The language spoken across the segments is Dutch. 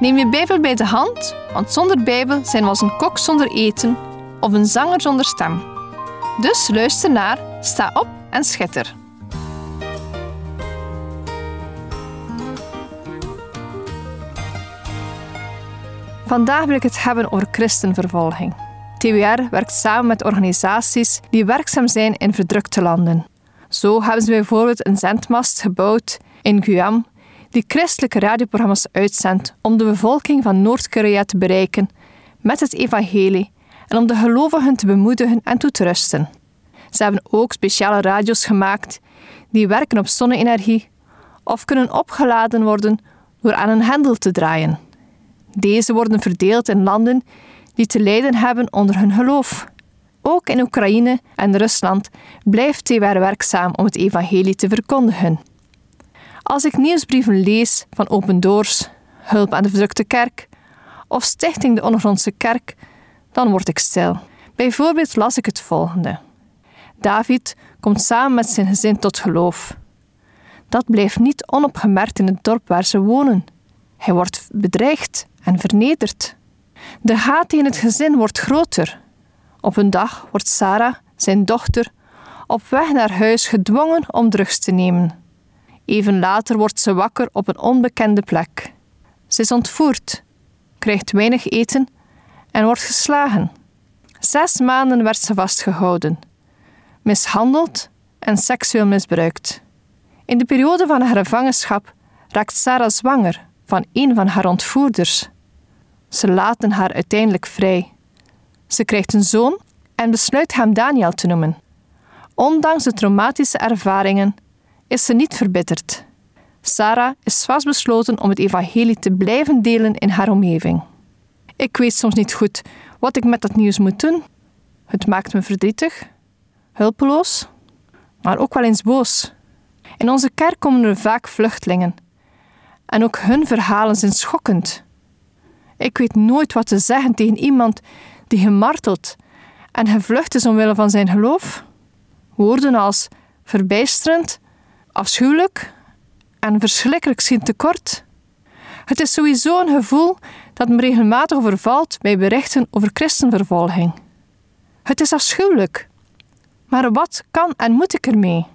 Neem je Bijbel bij de hand, want zonder Bijbel zijn we als een kok zonder eten of een zanger zonder stem. Dus luister naar, sta op en schitter. Vandaag wil ik het hebben over christenvervolging. TWR werkt samen met organisaties die werkzaam zijn in verdrukte landen. Zo hebben ze bijvoorbeeld een zendmast gebouwd in Guam die christelijke radioprogramma's uitzendt om de bevolking van Noord-Korea te bereiken met het evangelie en om de gelovigen te bemoedigen en toe te rusten. Ze hebben ook speciale radio's gemaakt die werken op zonne-energie of kunnen opgeladen worden door aan een hendel te draaien. Deze worden verdeeld in landen die te lijden hebben onder hun geloof. Ook in Oekraïne en Rusland blijft TWR werkzaam om het evangelie te verkondigen. Als ik nieuwsbrieven lees van Open Doors, Hulp aan de Verdrukte Kerk of Stichting de Ondergrondse Kerk, dan word ik stil. Bijvoorbeeld las ik het volgende. David komt samen met zijn gezin tot geloof. Dat blijft niet onopgemerkt in het dorp waar ze wonen. Hij wordt bedreigd en vernederd. De haat in het gezin wordt groter. Op een dag wordt Sarah, zijn dochter, op weg naar huis gedwongen om drugs te nemen. Even later wordt ze wakker op een onbekende plek. Ze is ontvoerd, krijgt weinig eten en wordt geslagen. Zes maanden werd ze vastgehouden, mishandeld en seksueel misbruikt. In de periode van haar gevangenschap raakt Sarah zwanger van een van haar ontvoerders. Ze laten haar uiteindelijk vrij. Ze krijgt een zoon en besluit hem Daniel te noemen. Ondanks de traumatische ervaringen is ze niet verbitterd. Sarah is vastbesloten om het evangelie te blijven delen in haar omgeving. Ik weet soms niet goed wat ik met dat nieuws moet doen. Het maakt me verdrietig, hulpeloos, maar ook wel eens boos. In onze kerk komen er vaak vluchtelingen. En ook hun verhalen zijn schokkend. Ik weet nooit wat te zeggen tegen iemand die gemarteld en gevlucht is omwille van zijn geloof. Woorden als verbijsterend afschuwelijk en verschrikkelijk schiet tekort. Het is sowieso een gevoel dat me regelmatig overvalt bij berichten over christenvervolging. Het is afschuwelijk. Maar wat kan en moet ik ermee?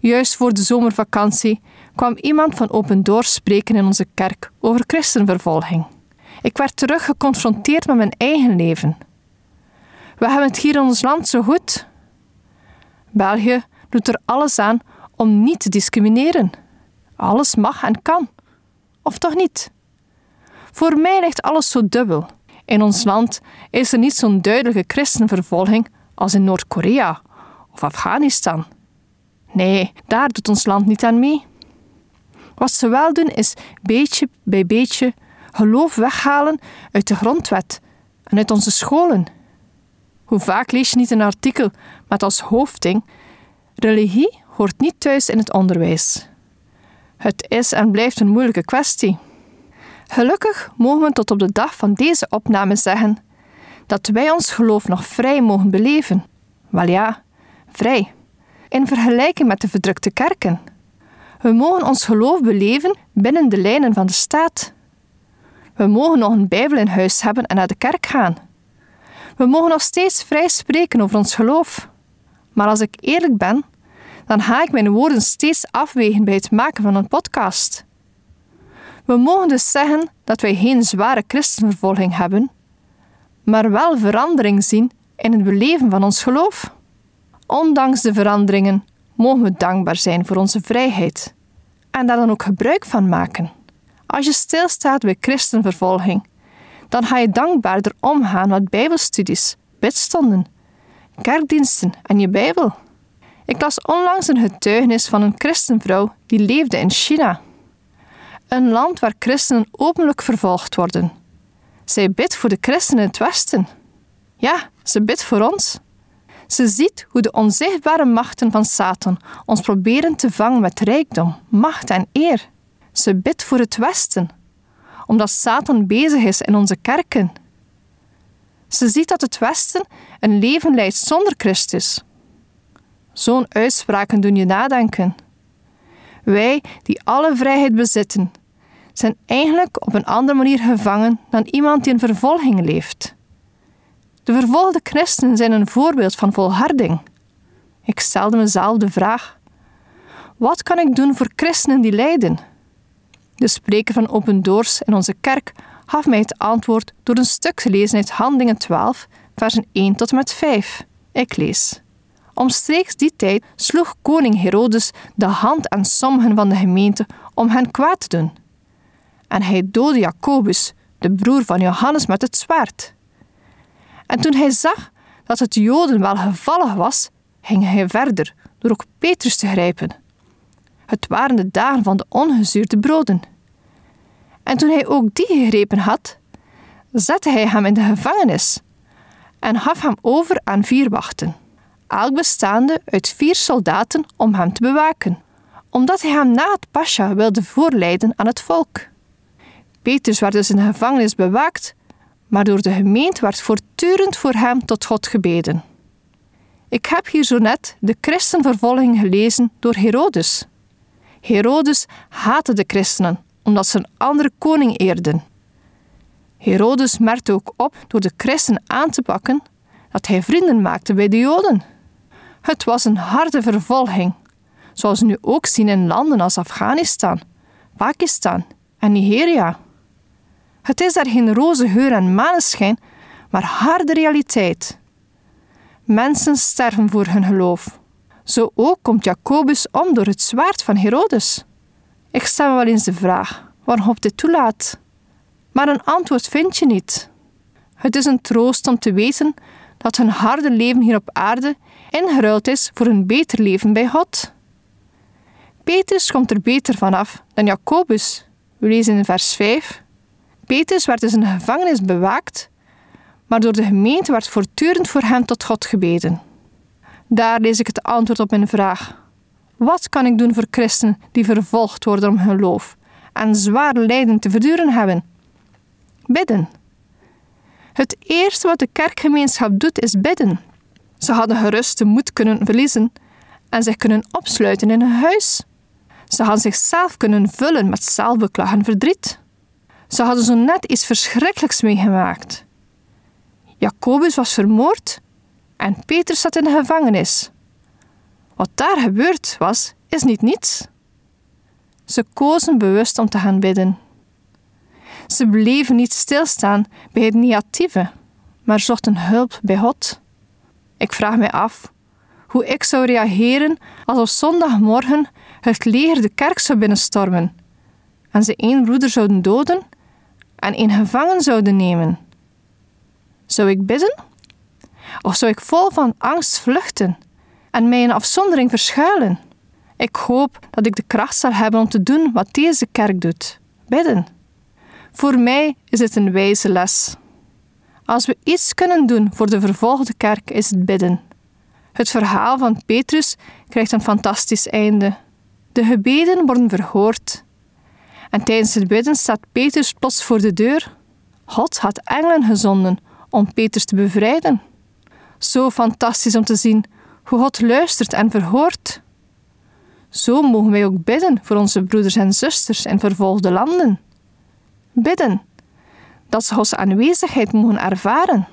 Juist voor de zomervakantie kwam iemand van Open Doors spreken in onze kerk over christenvervolging. Ik werd terug geconfronteerd met mijn eigen leven. We hebben het hier in ons land zo goed. België doet er alles aan om niet te discrimineren. Alles mag en kan. Of toch niet? Voor mij ligt alles zo dubbel. In ons land is er niet zo'n duidelijke christenvervolging als in Noord-Korea of Afghanistan. Nee, daar doet ons land niet aan mee. Wat ze wel doen is beetje bij beetje geloof weghalen uit de grondwet en uit onze scholen. Hoe vaak lees je niet een artikel met als hoofdding religie hoort niet thuis in het onderwijs. Het is en blijft een moeilijke kwestie. Gelukkig mogen we tot op de dag van deze opname zeggen dat wij ons geloof nog vrij mogen beleven. Wel ja, vrij. In vergelijking met de verdrukte kerken. We mogen ons geloof beleven binnen de lijnen van de staat. We mogen nog een Bijbel in huis hebben en naar de kerk gaan. We mogen nog steeds vrij spreken over ons geloof. Maar als ik eerlijk ben, dan ga ik mijn woorden steeds afwegen bij het maken van een podcast. We mogen dus zeggen dat wij geen zware christenvervolging hebben, maar wel verandering zien in het beleven van ons geloof. Ondanks de veranderingen mogen we dankbaar zijn voor onze vrijheid en daar dan ook gebruik van maken. Als je stilstaat bij christenvervolging, dan ga je dankbaarder omgaan met Bijbelstudies, bidstonden, kerkdiensten en je Bijbel. Ik las onlangs een getuigenis van een christenvrouw die leefde in China. Een land waar christenen openlijk vervolgd worden. Zij bidt voor de christenen in het Westen. Ja, ze bidt voor ons. Ze ziet hoe de onzichtbare machten van Satan ons proberen te vangen met rijkdom, macht en eer. Ze bidt voor het Westen, omdat Satan bezig is in onze kerken. Ze ziet dat het Westen een leven leidt zonder Christus. Zo'n uitspraken doen je nadenken. Wij, die alle vrijheid bezitten, zijn eigenlijk op een andere manier gevangen dan iemand die in vervolging leeft. De vervolgde christenen zijn een voorbeeld van volharding. Ik stelde mezelf de vraag: wat kan ik doen voor christenen die lijden? De spreker van Open Doors in onze kerk gaf mij het antwoord door een stuk te lezen uit Handelingen 12, versen 1 tot en met 5. Ik lees. Omstreeks die tijd sloeg koning Herodes de hand aan sommigen van de gemeente om hen kwaad te doen. En hij doodde Jacobus, de broer van Johannes, met het zwaard. En toen hij zag dat het Joden wel gevallig was, ging hij verder door ook Petrus te grijpen. Het waren de dagen van de ongezuurde broden. En toen hij ook die gegrepen had, zette hij hem in de gevangenis en gaf hem over aan vier wachten, elk bestaande uit vier soldaten om hem te bewaken, omdat hij hem na het pascha wilde voorleiden aan het volk. Petrus werd dus in de gevangenis bewaakt, maar door de gemeente werd voortdurend voor hem tot God gebeden. Ik heb hier zo net de christenvervolging gelezen door Herodes. Herodes haatte de christenen omdat ze een andere koning eerden. Herodes merkte ook op door de christen aan te pakken dat hij vrienden maakte bij de Joden. Het was een harde vervolging, zoals we nu ook zien in landen als Afghanistan, Pakistan en Nigeria. Het is daar geen roze geur en maneschijn, maar harde realiteit. Mensen sterven voor hun geloof. Zo ook komt Jacobus om door het zwaard van Herodes. Ik stel me wel eens de vraag waarom dit toelaat. Maar een antwoord vind je niet. Het is een troost om te weten dat hun harde leven hier op aarde ingeruild is voor een beter leven bij God. Petrus komt er beter vanaf dan Jacobus. We lezen in vers 5. Petrus werd dus in de gevangenis bewaakt, maar door de gemeente werd voortdurend voor hem tot God gebeden. Daar lees ik het antwoord op mijn vraag. Wat kan ik doen voor christenen die vervolgd worden om hun geloof en zwaar lijden te verduren hebben? Bidden. Het eerste wat de kerkgemeenschap doet is bidden. Ze hadden gerust de moed kunnen verliezen en zich kunnen opsluiten in hun huis. Ze hadden zichzelf kunnen vullen met zelfbeklag en verdriet. Ze hadden zo net iets verschrikkelijks meegemaakt. Jacobus was vermoord en Petrus zat in de gevangenis. Wat daar gebeurd was, is niet niets. Ze kozen bewust om te gaan bidden. Ze bleven niet stilstaan bij het negatieve, maar zochten hulp bij God. Ik vraag mij af hoe ik zou reageren als op zondagmorgen het leger de kerk zou binnenstormen en ze één broeder zouden doden en één gevangen zouden nemen. Zou ik bidden? Of zou ik vol van angst vluchten en mij in afzondering verschuilen? Ik hoop dat ik de kracht zal hebben om te doen wat deze kerk doet: bidden. Voor mij is het een wijze les. Als we iets kunnen doen voor de vervolgde kerk, is het bidden. Het verhaal van Petrus krijgt een fantastisch einde. De gebeden worden verhoord. En tijdens het bidden staat Petrus plots voor de deur. God had engelen gezonden om Petrus te bevrijden. Zo fantastisch om te zien hoe God luistert en verhoort. Zo mogen wij ook bidden voor onze broeders en zusters in vervolgde landen. Bidden dat ze Gods aanwezigheid mogen ervaren.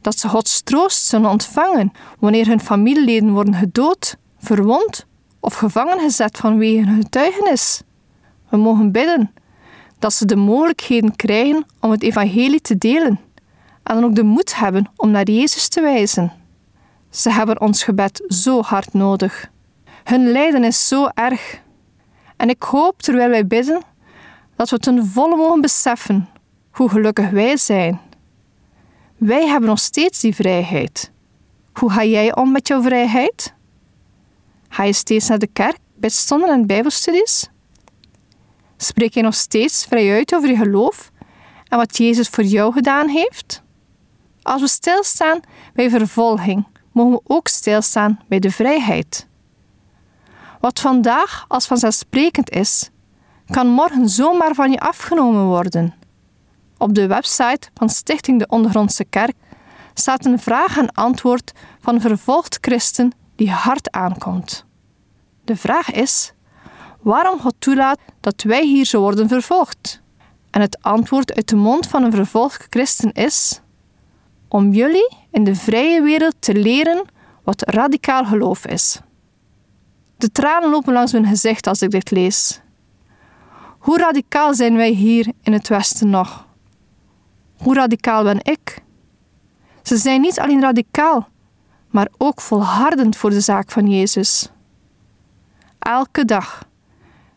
Dat ze Gods troost zullen ontvangen wanneer hun familieleden worden gedood, verwond of gevangen gezet vanwege hun getuigenis. We mogen bidden dat ze de mogelijkheden krijgen om het evangelie te delen en dan ook de moed hebben om naar Jezus te wijzen. Ze hebben ons gebed zo hard nodig. Hun lijden is zo erg. En ik hoop terwijl wij bidden dat we ten volle mogen beseffen hoe gelukkig wij zijn. Wij hebben nog steeds die vrijheid. Hoe ga jij om met jouw vrijheid? Ga je steeds naar de kerk, bidstonden en bijbelstudies? Spreek je nog steeds vrij uit over je geloof en wat Jezus voor jou gedaan heeft? Als we stilstaan bij vervolging, mogen we ook stilstaan bij de vrijheid. Wat vandaag als vanzelfsprekend is, kan morgen zomaar van je afgenomen worden. Op de website van Stichting de Ondergrondse Kerk staat een vraag en antwoord van vervolgd christen die hard aankomt. De vraag is waarom God toelaat dat wij hier zo worden vervolgd. En het antwoord uit de mond van een vervolgd christen is: om jullie in de vrije wereld te leren wat radicaal geloof is. De tranen lopen langs mijn gezicht als ik dit lees. Hoe radicaal zijn wij hier in het Westen nog? Hoe radicaal ben ik? Ze zijn niet alleen radicaal, maar ook volhardend voor de zaak van Jezus. Elke dag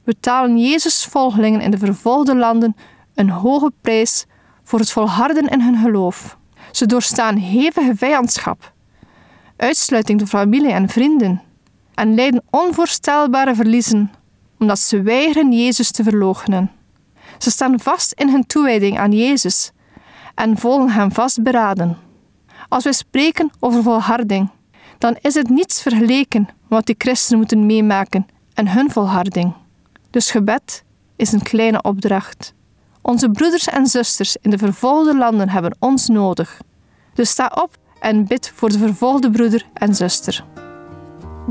betalen Jezus' volgelingen in de vervolgde landen een hoge prijs voor het volharden in hun geloof. Ze doorstaan hevige vijandschap, uitsluiting door familie en vrienden en lijden onvoorstelbare verliezen omdat ze weigeren Jezus te verloochenen. Ze staan vast in hun toewijding aan Jezus en volgen hem vastberaden. Als wij spreken over volharding, dan is het niets vergeleken wat die christenen moeten meemaken en hun volharding. Dus gebed is een kleine opdracht. Onze broeders en zusters in de vervolgde landen hebben ons nodig. Dus sta op en bid voor de vervolgde broeder en zuster.